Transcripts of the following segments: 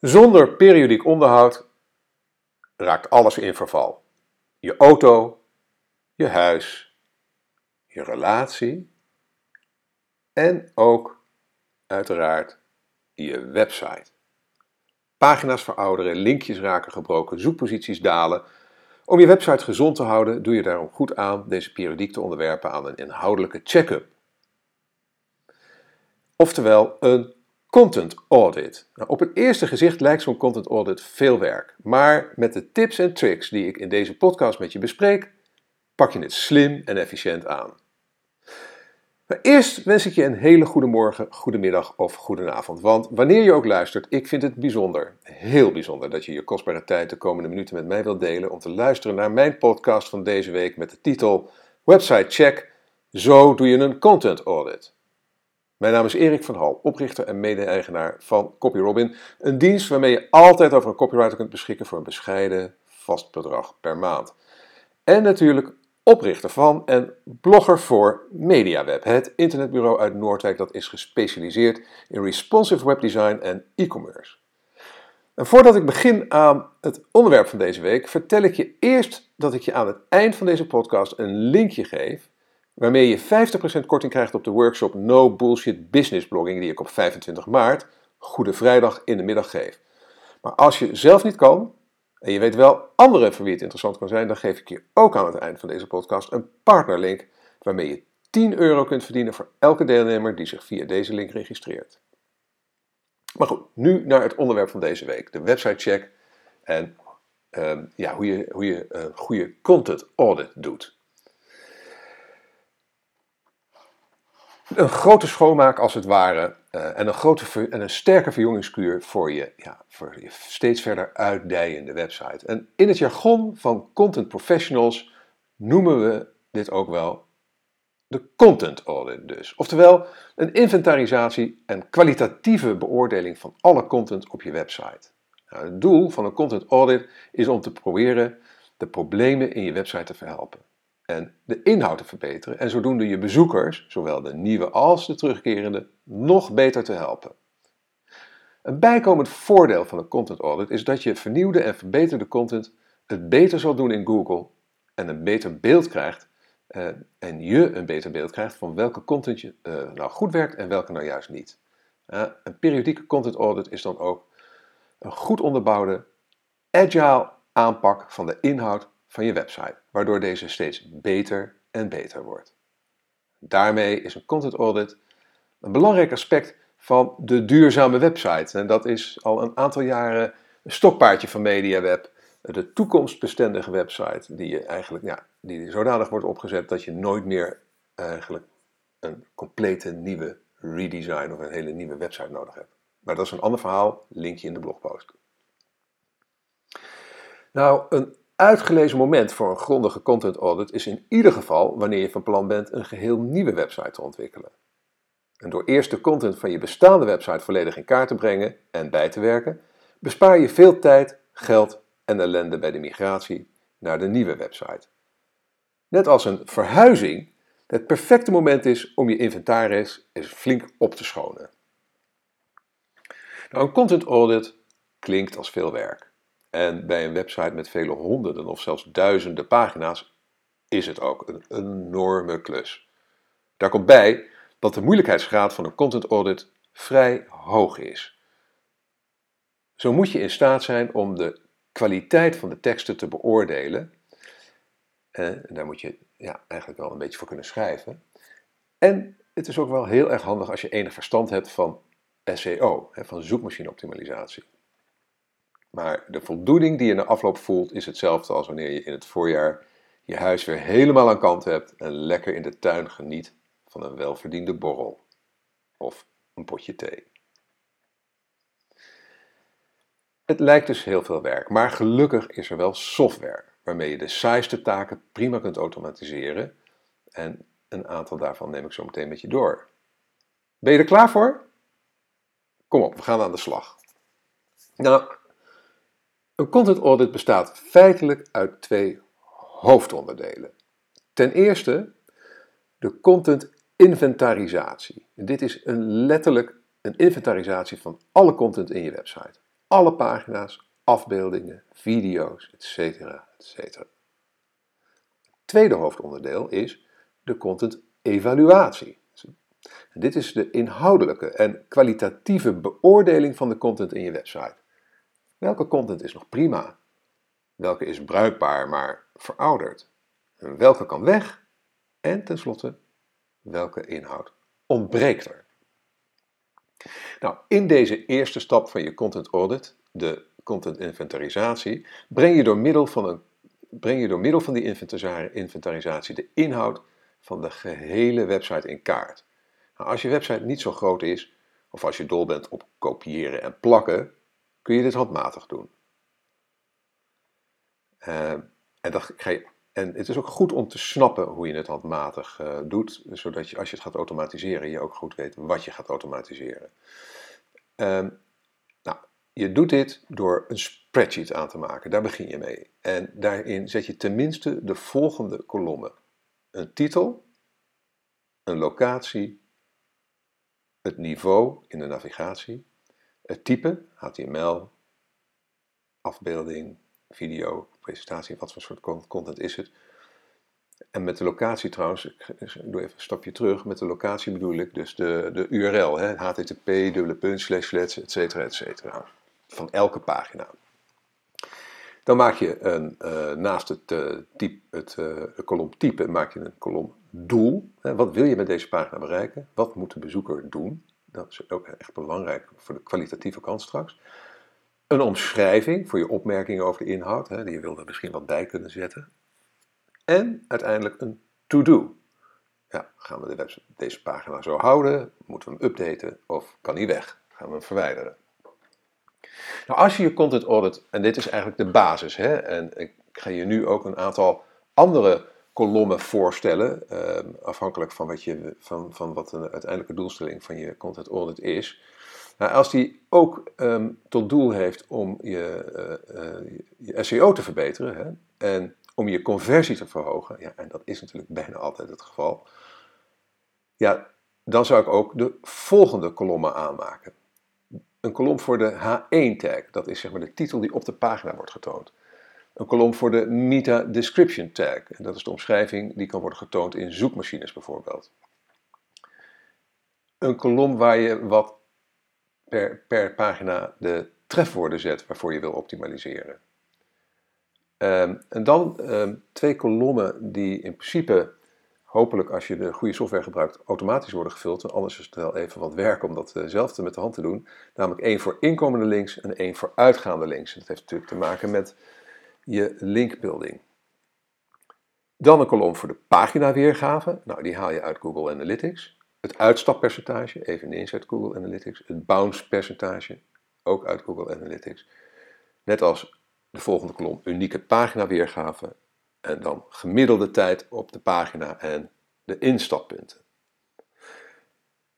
Zonder periodiek onderhoud raakt alles in verval. Je auto, je huis, je relatie en ook uiteraard je website. Pagina's verouderen, linkjes raken gebroken, zoekposities dalen. Om je website gezond te houden doe je daarom goed aan deze periodiek te onderwerpen aan een inhoudelijke check-up. Oftewel een content audit. Nou, op het eerste gezicht lijkt zo'n content audit veel werk, maar met de tips en tricks die ik in deze podcast met je bespreek, pak je het slim en efficiënt aan. Maar eerst wens ik je een hele goede morgen, goede middag of goede avond. Want wanneer je ook luistert, ik vind het bijzonder, heel bijzonder, dat je je kostbare tijd de komende minuten met mij wilt delen om te luisteren naar mijn podcast van deze week met de titel Website Check. Zo doe je een content audit. Mijn naam is Erik van Hal, oprichter en mede-eigenaar van CopyRobin, een dienst waarmee je altijd over een copywriter kunt beschikken voor een bescheiden vast bedrag per maand. En natuurlijk oprichter van en blogger voor MediaWeb, het internetbureau uit Noordwijk dat is gespecialiseerd in responsive webdesign en e-commerce. En voordat ik begin aan het onderwerp van deze week, vertel ik je eerst dat ik je aan het eind van deze podcast een linkje geef waarmee je 50% korting krijgt op de workshop No Bullshit Business Blogging die ik op 25 maart, Goede Vrijdag, in de middag geef. Maar als je zelf niet kan, en je weet wel anderen voor wie het interessant kan zijn, dan geef ik je ook aan het eind van deze podcast een partnerlink waarmee je 10 euro kunt verdienen voor elke deelnemer die zich via deze link registreert. Maar goed, nu naar het onderwerp van deze week, de website check en uh, ja, hoe je, hoe je uh, goede content audit doet. Een grote schoonmaak als het ware uh, en, een grote en een sterke verjongingskuur voor je, ja, voor je steeds verder uitdijende website. En in het jargon van content professionals noemen we dit ook wel de content audit dus. Oftewel een inventarisatie en kwalitatieve beoordeling van alle content op je website. Nou, het doel van een content audit is om te proberen de problemen in je website te verhelpen en de inhoud te verbeteren en zodoende je bezoekers, zowel de nieuwe als de terugkerende, nog beter te helpen. Een bijkomend voordeel van een content audit is dat je vernieuwde en verbeterde content het beter zal doen in Google en een beter beeld krijgt uh, en je een beter beeld krijgt van welke content je, uh, nou goed werkt en welke nou juist niet. Een periodieke content audit is dan ook een goed onderbouwde, agile aanpak van de inhoud van je website, waardoor deze steeds beter en beter wordt. Daarmee is een content audit een belangrijk aspect van de duurzame website. En dat is al een aantal jaren een stokpaardje van MediaWeb, de toekomstbestendige website, die je eigenlijk ja, die zodanig wordt opgezet dat je nooit meer eigenlijk een complete nieuwe redesign of een hele nieuwe website nodig hebt. Maar dat is een ander verhaal, linkje in de blogpost. Nou, een uitgelezen moment voor een grondige content audit is in ieder geval wanneer je van plan bent een geheel nieuwe website te ontwikkelen. En door eerst de content van je bestaande website volledig in kaart te brengen en bij te werken, bespaar je veel tijd, geld en ellende bij de migratie naar de nieuwe website. Net als een verhuizing het perfecte moment is om je inventaris eens flink op te schonen. Nou, een content audit klinkt als veel werk. En bij een website met vele honderden of zelfs duizenden pagina's is het ook een enorme klus. Daar komt bij dat de moeilijkheidsgraad van een content audit vrij hoog is. Zo moet je in staat zijn om de kwaliteit van de teksten te beoordelen. En daar moet je ja, eigenlijk wel een beetje voor kunnen schrijven. En het is ook wel heel erg handig als je enig verstand hebt van SEO, van zoekmachineoptimalisatie. Maar de voldoening die je na afloop voelt is hetzelfde als wanneer je in het voorjaar je huis weer helemaal aan kant hebt en lekker in de tuin geniet van een welverdiende borrel of een potje thee. Het lijkt dus heel veel werk, maar gelukkig is er wel software waarmee je de saaiste taken prima kunt automatiseren en een aantal daarvan neem ik zo meteen met je door. Ben je er klaar voor? Kom op, we gaan aan de slag. Nou, een content audit bestaat feitelijk uit twee hoofdonderdelen. Ten eerste de content inventarisatie. dit is een letterlijk een inventarisatie van alle content in je website. alle pagina's, afbeeldingen, video's, etc. etc. Tweede hoofdonderdeel is de content evaluatie. dit is de inhoudelijke en kwalitatieve beoordeling van de content in je website. Welke content is nog prima? Welke is bruikbaar maar verouderd? En welke kan weg? En tenslotte, welke inhoud ontbreekt er? Nou, in deze eerste stap van je content audit, de content inventarisatie, breng je door middel van, een, breng je door middel van die inventarisatie de inhoud van de gehele website in kaart. Nou, als je website niet zo groot is, of als je dol bent op kopiëren en plakken, kun je dit handmatig doen. Uh, en, dat ga je, en het is ook goed om te snappen hoe je het handmatig uh, doet, zodat je als je het gaat automatiseren, je ook goed weet wat je gaat automatiseren. Uh, nou, je doet dit door een spreadsheet aan te maken, daar begin je mee. En daarin zet je tenminste de volgende kolommen. Een titel, een locatie, het niveau in de navigatie, het type, HTML, afbeelding, video, presentatie, wat voor soort content is het. En met de locatie trouwens, ik doe even een stapje terug, met de locatie bedoel ik dus de, de URL, hè, http, dubbele punt, slash, et cetera, et cetera, van elke pagina. Dan maak je een, uh, naast het, uh, type, het uh, kolom type, maak je een kolom doel. Hè, wat wil je met deze pagina bereiken? Wat moet de bezoeker doen? Dat is ook echt belangrijk voor de kwalitatieve kant straks. Een omschrijving voor je opmerkingen over de inhoud, hè, die je er misschien wat bij kunnen zetten. En uiteindelijk een to-do. Ja, gaan we de deze pagina zo houden? Moeten we hem updaten of kan hij weg? Gaan we hem verwijderen? Nou, als je je content audit, en dit is eigenlijk de basis, hè, en ik ga je nu ook een aantal andere kolommen voorstellen, eh, afhankelijk van wat, je, van, van wat de uiteindelijke doelstelling van je content audit is. Nou, als die ook ehm, tot doel heeft om je, uh, uh, je SEO te verbeteren hè, en om je conversie te verhogen, ja, en dat is natuurlijk bijna altijd het geval, ja, dan zou ik ook de volgende kolommen aanmaken. Een kolom voor de H1-tag, dat is zeg maar de titel die op de pagina wordt getoond. Een kolom voor de Meta Description tag, en dat is de omschrijving die kan worden getoond in zoekmachines bijvoorbeeld. Een kolom waar je wat per, per pagina de trefwoorden zet waarvoor je wil optimaliseren. Um, en dan um, twee kolommen die in principe, hopelijk als je de goede software gebruikt, automatisch worden gevuld. Anders is het wel even wat werk om dat uh, zelf met de hand te doen. Namelijk één voor inkomende links en één voor uitgaande links. Dat heeft natuurlijk te maken met je linkbuilding. Dan een kolom voor de paginaweergave. Nou, die haal je uit Google Analytics. Het uitstappercentage, eveneens uit Google Analytics. Het bounce percentage, ook uit Google Analytics. Net als de volgende kolom, unieke paginaweergave. En dan gemiddelde tijd op de pagina en de instappunten.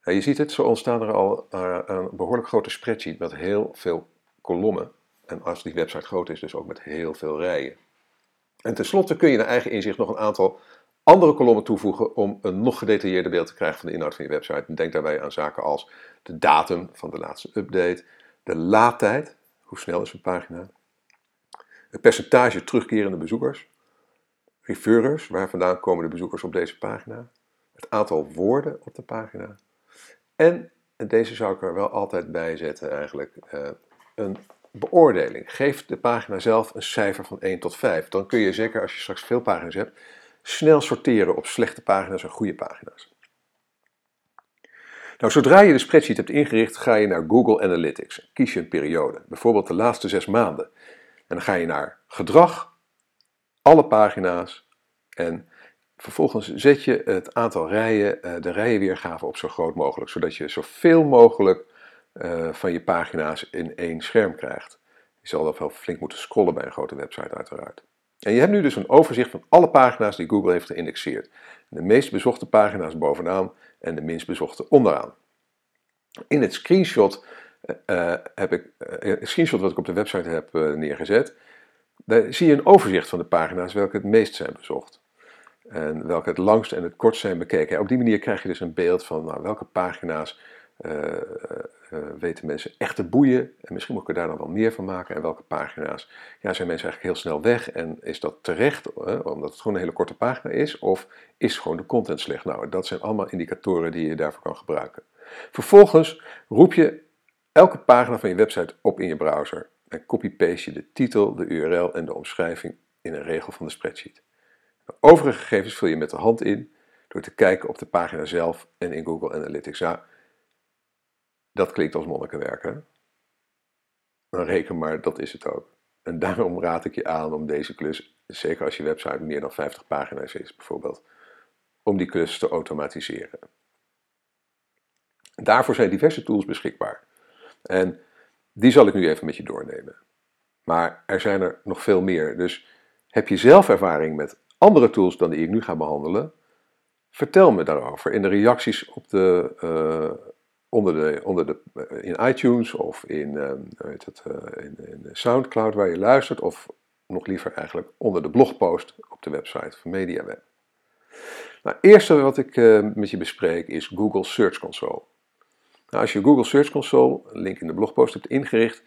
Nou, je ziet het, zo ontstaan er al uh, een behoorlijk grote spreadsheet met heel veel kolommen. En als die website groot is, dus ook met heel veel rijen. En tenslotte kun je naar eigen inzicht nog een aantal andere kolommen toevoegen om een nog gedetailleerder beeld te krijgen van de inhoud van je website. denk daarbij aan zaken als de datum van de laatste update, de laadtijd, hoe snel is een pagina, het percentage terugkerende bezoekers, referrers, waar vandaan komen de bezoekers op deze pagina, het aantal woorden op de pagina en, en deze zou ik er wel altijd bij zetten eigenlijk, uh, een beoordeling. Geef de pagina zelf een cijfer van 1 tot 5. Dan kun je zeker als je straks veel pagina's hebt, snel sorteren op slechte pagina's en goede pagina's. Nou, zodra je de spreadsheet hebt ingericht, ga je naar Google Analytics. Kies je een periode, bijvoorbeeld de laatste zes maanden. En dan ga je naar gedrag, alle pagina's en vervolgens zet je het aantal rijen, eh, de rijenweergave op zo groot mogelijk, zodat je zoveel mogelijk uh, van je pagina's in één scherm krijgt. Je zal dan wel flink moeten scrollen bij een grote website uiteraard. En je hebt nu dus een overzicht van alle pagina's die Google heeft geïndexeerd. De meest bezochte pagina's bovenaan en de minst bezochte onderaan. In het screenshot, uh, heb ik, uh, screenshot wat ik op de website heb neergezet, daar zie je een overzicht van de pagina's welke het meest zijn bezocht. En welke het langst en het kortst zijn bekeken. op die manier krijg je dus een beeld van nou, welke pagina's weten mensen echt te boeien? En misschien moet ik er daar dan wel meer van maken. En welke pagina's ja, zijn mensen eigenlijk heel snel weg? En is dat terecht, omdat het gewoon een hele korte pagina is? Of is gewoon de content slecht? Nou, dat zijn allemaal indicatoren die je daarvoor kan gebruiken. Vervolgens roep je elke pagina van je website op in je browser. En copy-paste je de titel, de URL en de omschrijving in een regel van de spreadsheet. De overige gegevens vul je met de hand in door te kijken op de pagina zelf en in Google Analytics. Ja, dat klinkt als monnikenwerk, hè? Dan reken maar, dat is het ook. En daarom raad ik je aan om deze klus, zeker als je website meer dan 50 pagina's is bijvoorbeeld, om die klus te automatiseren. Daarvoor zijn diverse tools beschikbaar. En die zal ik nu even met je doornemen. Maar er zijn er nog veel meer. Dus heb je zelf ervaring met andere tools dan die ik nu ga behandelen? Vertel me daarover in de reacties op de, uh, onder de, onder de, uh, in iTunes of in, uh, weet het, in, in SoundCloud waar je luistert, of nog liever eigenlijk onder de blogpost op de website van MediaWeb. Nou, het eerste wat ik met je bespreek is Google Search Console. Nou, als je Google Search Console, een link in de blogpost, hebt ingericht,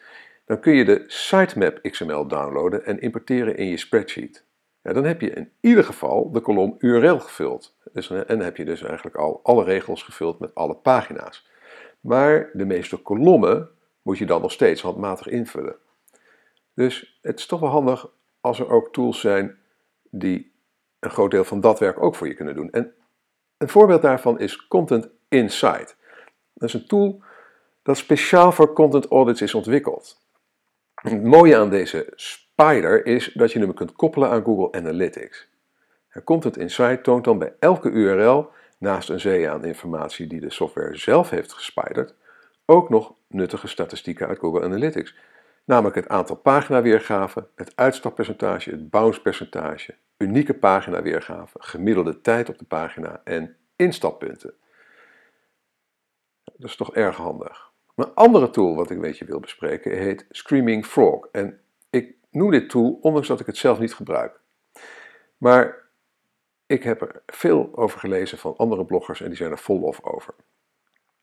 dan kun je de sitemap XML downloaden en importeren in je spreadsheet. Ja, dan heb je in ieder geval de kolom URL gevuld. Dus, en dan heb je dus eigenlijk al alle regels gevuld met alle pagina's. Maar de meeste kolommen moet je dan nog steeds handmatig invullen. Dus het is toch wel handig als er ook tools zijn die een groot deel van dat werk ook voor je kunnen doen. En een voorbeeld daarvan is Content Insight. Dat is een tool dat speciaal voor content audits is ontwikkeld. Het mooie aan deze Spider is dat je hem kunt koppelen aan Google Analytics. Content Insight toont dan bij elke URL, naast een zee aan informatie die de software zelf heeft gespiderd, ook nog nuttige statistieken uit Google Analytics. Namelijk het aantal paginaweergaven, het uitstappercentage, het bouncepercentage, unieke paginaweergaven, gemiddelde tijd op de pagina en instappunten. Dat is toch erg handig. Een andere tool wat ik met je wil bespreken heet Screaming Frog. En ik noem dit tool ondanks dat ik het zelf niet gebruik. Maar ik heb er veel over gelezen van andere bloggers en die zijn er vol of over.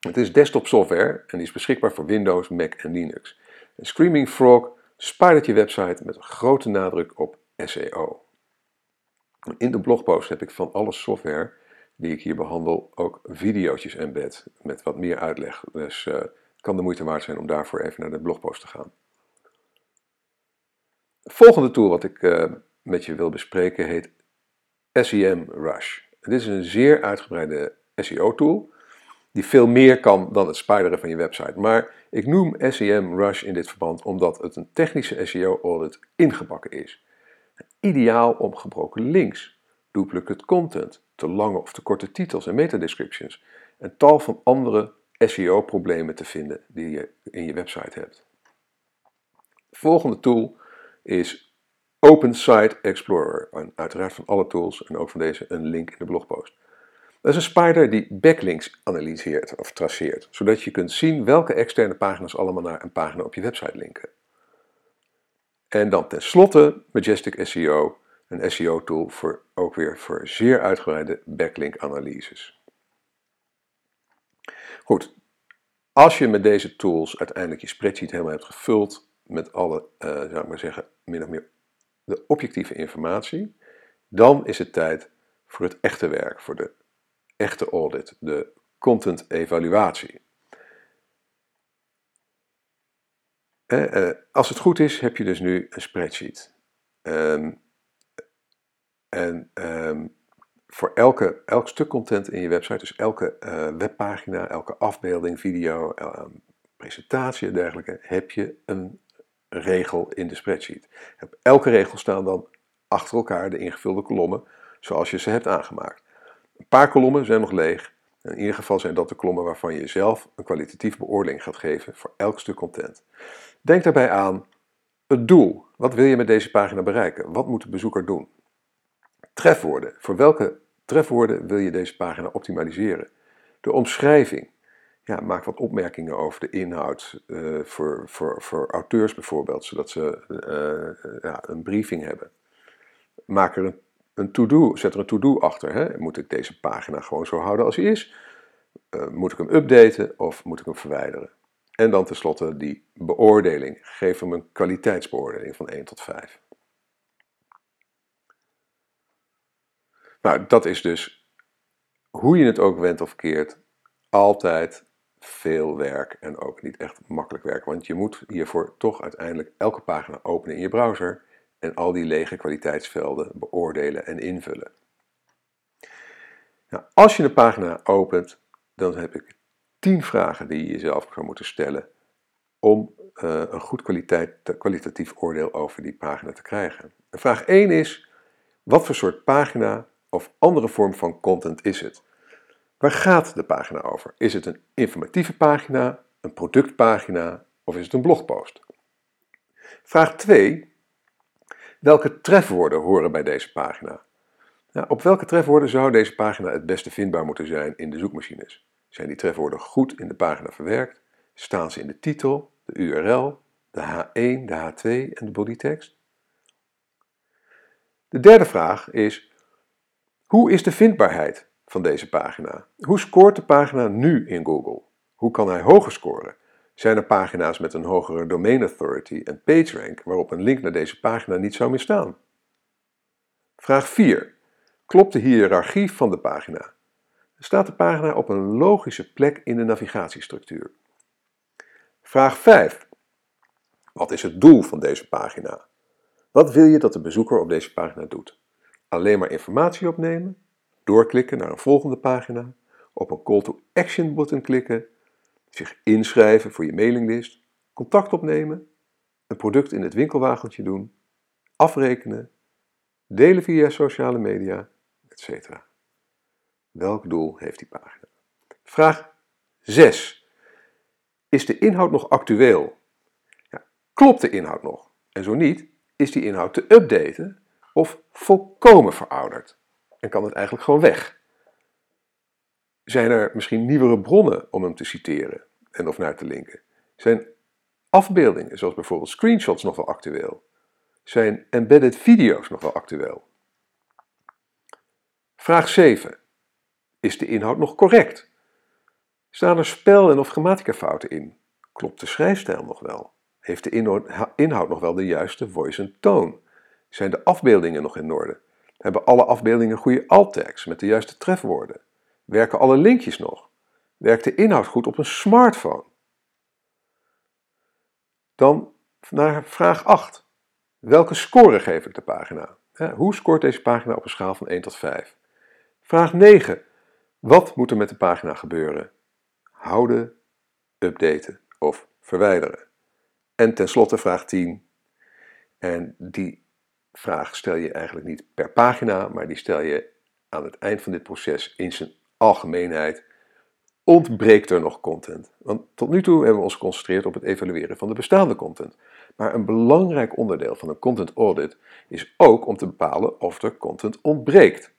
Het is desktop software en die is beschikbaar voor Windows, Mac en Linux. Screaming Frog spidert je website met grote nadruk op SEO. In de blogpost heb ik van alle software die ik hier behandel ook video's embed met wat meer uitleg. Dus uh, kan de moeite waard zijn om daarvoor even naar de blogpost te gaan. Het volgende tool wat ik uh, met je wil bespreken heet SEM Rush. Dit is een zeer uitgebreide SEO-tool die veel meer kan dan het spideren van je website. Maar ik noem SEM Rush in dit verband omdat het een technische SEO-audit ingebakken is. Ideaal om gebroken links, duplicate content, te lange of te korte titels en metadescriptions en tal van andere SEO-problemen te vinden die je in je website hebt. De volgende tool is Open Site Explorer. Uiteraard van alle tools en ook van deze een link in de blogpost. Dat is een spider die backlinks analyseert of traceert, zodat je kunt zien welke externe pagina's allemaal naar een pagina op je website linken. En dan tenslotte Majestic SEO, een SEO-tool voor, ook weer voor zeer uitgebreide backlink-analyses. Goed, als je met deze tools uiteindelijk je spreadsheet helemaal hebt gevuld met alle, uh, zou ik maar zeggen, min of meer de objectieve informatie, dan is het tijd voor het echte werk, voor de echte audit, de content evaluatie. Eh, eh, als het goed is, heb je dus nu een spreadsheet. Um, en um, voor elke, elk stuk content in je website, dus elke uh, webpagina, elke afbeelding, video, presentatie en dergelijke, heb je een regel in de spreadsheet. Op elke regel staan dan achter elkaar de ingevulde kolommen zoals je ze hebt aangemaakt. Een paar kolommen zijn nog leeg. In ieder geval zijn dat de kolommen waarvan je zelf een kwalitatieve beoordeling gaat geven voor elk stuk content. Denk daarbij aan het doel. Wat wil je met deze pagina bereiken? Wat moet de bezoeker doen? Trefwoorden. Voor welke trefwoorden wil je deze pagina optimaliseren? De omschrijving. Ja, maak wat opmerkingen over de inhoud uh, voor, voor, voor auteurs bijvoorbeeld, zodat ze uh, ja, een briefing hebben. Maak er een, een to-do, zet er een to-do achter. Hè? Moet ik deze pagina gewoon zo houden als hij is? Moet ik hem updaten of moet ik hem verwijderen? En dan tenslotte die beoordeling. Geef hem een kwaliteitsbeoordeling van 1 tot 5. Nou, dat is dus hoe je het ook wendt of keert, altijd veel werk en ook niet echt makkelijk werk. Want je moet hiervoor toch uiteindelijk elke pagina openen in je browser en al die lege kwaliteitsvelden beoordelen en invullen. Nou, als je een pagina opent, dan heb ik 10 vragen die je jezelf zou moeten stellen om uh, een goed kwaliteit, kwalitatief oordeel over die pagina te krijgen. vraag 1 is: wat voor soort pagina of andere vorm van content is het? Waar gaat de pagina over? Is het een informatieve pagina, een productpagina of is het een blogpost? Vraag 2. Welke trefwoorden horen bij deze pagina? Nou, op welke trefwoorden zou deze pagina het beste vindbaar moeten zijn in de zoekmachines? Zijn die trefwoorden goed in de pagina verwerkt? Staan ze in de titel, de URL, de H1, de H2 en de bodytext? De derde vraag is: hoe is de vindbaarheid van deze pagina? Hoe scoort de pagina nu in Google? Hoe kan hij hoger scoren? Zijn er pagina's met een hogere domain authority en PageRank waarop een link naar deze pagina niet zou meer staan? Vraag 4. Klopt de hiërarchie van de pagina? Staat de pagina op een logische plek in de navigatiestructuur? Vraag 5. Wat is het doel van deze pagina? Wat wil je dat de bezoeker op deze pagina doet? Alleen maar informatie opnemen? Doorklikken naar een volgende pagina, op een call to action button klikken, zich inschrijven voor je mailinglist, contact opnemen, een product in het winkelwagentje doen, afrekenen, delen via sociale media, etc. Welk doel heeft die pagina? Vraag 6. Is de inhoud nog actueel? Ja, klopt de inhoud nog? En zo niet, is die inhoud te updaten of volkomen verouderd? En kan het eigenlijk gewoon weg. Zijn er misschien nieuwere bronnen om hem te citeren en of naar te linken? Zijn afbeeldingen, zoals bijvoorbeeld screenshots, nog wel actueel? Zijn embedded video's nog wel actueel? Vraag 7. Is de inhoud nog correct? Staan er spel- en of grammaticafouten in? Klopt de schrijfstijl nog wel? Heeft de inhoud nog wel de juiste voice en toon? Zijn de afbeeldingen nog in orde? Hebben alle afbeeldingen goede alt-tags met de juiste trefwoorden? Werken alle linkjes nog? Werkt de inhoud goed op een smartphone? Dan naar vraag 8. Welke score geef ik de pagina? Hoe scoort deze pagina op een schaal van 1 tot 5? Vraag 9. Wat moet er met de pagina gebeuren? Houden, updaten of verwijderen? En tenslotte vraag 10. En die vraag stel je eigenlijk niet per pagina, maar die stel je aan het eind van dit proces in zijn algemeenheid. Ontbreekt er nog content? Want tot nu toe hebben we ons geconcentreerd op het evalueren van de bestaande content. Maar een belangrijk onderdeel van een content audit is ook om te bepalen of er content ontbreekt.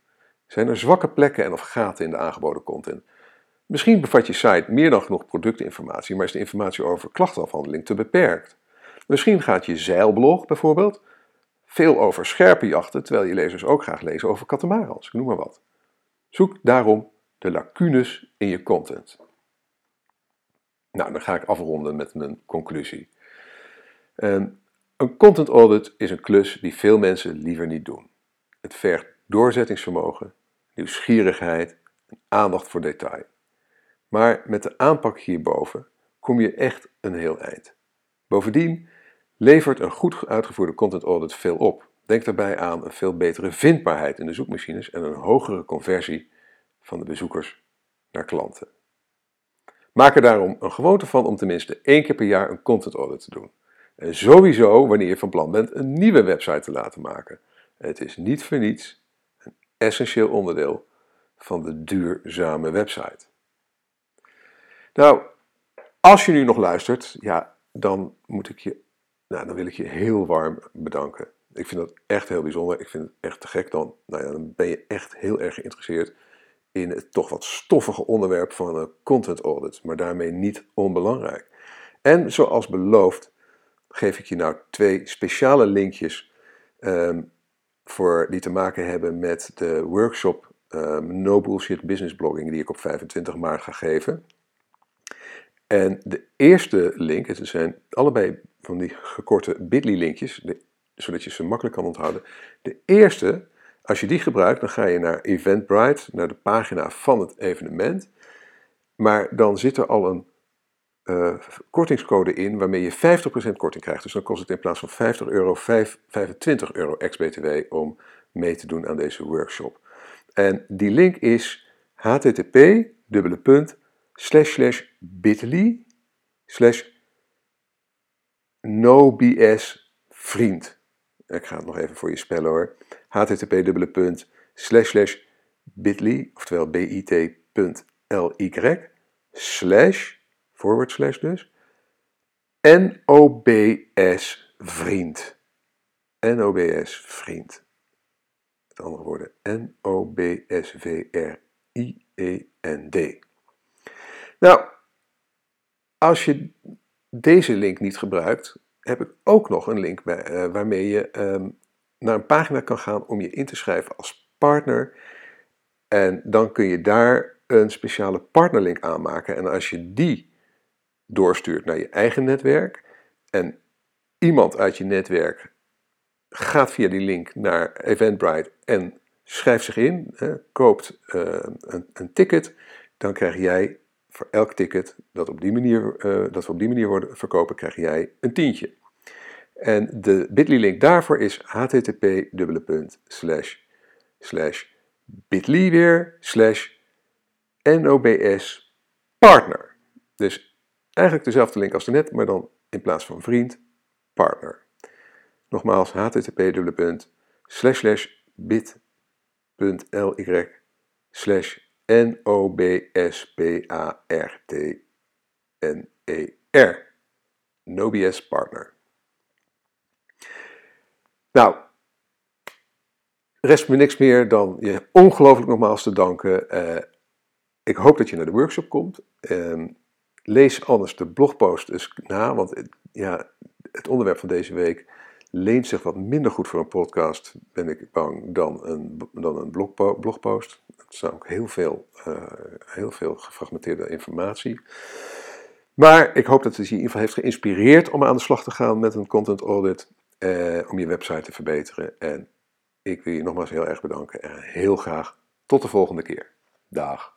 Zijn er zwakke plekken en of gaten in de aangeboden content? Misschien bevat je site meer dan genoeg productinformatie, maar is de informatie over klachtenafhandeling te beperkt. Misschien gaat je zeilblog bijvoorbeeld veel over scherpe jachten, terwijl je lezers ook graag lezen over katamarans, noem maar wat. Zoek daarom de lacunes in je content. Nou, dan ga ik afronden met een conclusie. Ehm, een content audit is een klus die veel mensen liever niet doen. Het vergt doorzettingsvermogen, nieuwsgierigheid en aandacht voor detail. Maar met de aanpak hierboven kom je echt een heel eind. Bovendien levert een goed uitgevoerde content audit veel op. Denk daarbij aan een veel betere vindbaarheid in de zoekmachines en een hogere conversie van de bezoekers naar klanten. Maak er daarom een gewoonte van om tenminste één keer per jaar een content audit te doen. En sowieso wanneer je van plan bent een nieuwe website te laten maken. Het is niet voor niets een essentieel onderdeel van de duurzame website. Nou, als je nu nog luistert, ja, dan moet ik je nou, dan wil ik je heel warm bedanken. Ik vind dat echt heel bijzonder. Ik vind het echt te gek. Dan, nou ja, dan ben je echt heel erg geïnteresseerd in het toch wat stoffige onderwerp van een content audit. Maar daarmee niet onbelangrijk. En zoals beloofd geef ik je nou twee speciale linkjes ehm, voor, die te maken hebben met de workshop um, No Bullshit Business Blogging die ik op 25 maart ga geven. En de eerste link, het zijn allebei van die gekorte bit.ly linkjes, zodat je ze makkelijk kan onthouden. De eerste, als je die gebruikt, dan ga je naar Eventbrite, naar de pagina van het evenement. Maar dan zit er al een uh, kortingscode in waarmee je 50% korting krijgt. Dus dan kost het in plaats van 50 euro 5, 25 euro ex-BTW om mee te doen aan deze workshop. En die link is http slash slash bit.ly slash. Ik ga het nog even voor je spellen hoor. http dubbele punt slash slash bit.ly, oftewel bit.ly slash forward slash dus, NOBS vriend. NOBS vriend. Met andere woorden, N-O-B-S-V-R-I-E-N-D. Nou, als je deze link niet gebruikt, heb ik ook nog een link bij, uh, waarmee je um, naar een pagina kan gaan om je in te schrijven als partner. En dan kun je daar een speciale partnerlink aanmaken. En als je die doorstuurt naar je eigen netwerk en iemand uit je netwerk gaat via die link naar Eventbrite en schrijft zich in, koopt uh, een, een, ticket, dan krijg jij voor elk ticket dat, op die manier, uh, dat we op die manier worden verkopen, krijg jij een tientje. En de bit.ly link daarvoor is http bit.ly weer slash nobs partner. Dus Eigenlijk dezelfde link als net, maar dan in plaats van vriend, partner. Nogmaals, http bit.ly slash N-O-B-S-P-A-R-T-N-E-R. Nobies Partner. Nou, rest me niks meer dan je ongelooflijk nogmaals te danken. Uh, ik hoop dat je naar de workshop komt. Uh, lees anders de blogpost eens na, want ja, het onderwerp van deze week leent zich wat minder goed voor een podcast, ben ik bang, dan een, dan een blogpo blogpost. Het is ook heel veel, uh, heel veel gefragmenteerde informatie. Maar ik hoop dat het je in ieder geval heeft geïnspireerd om aan de slag te gaan met een content audit, eh, om je website te verbeteren. En ik wil je nogmaals heel erg bedanken en heel graag tot de volgende keer. Dag.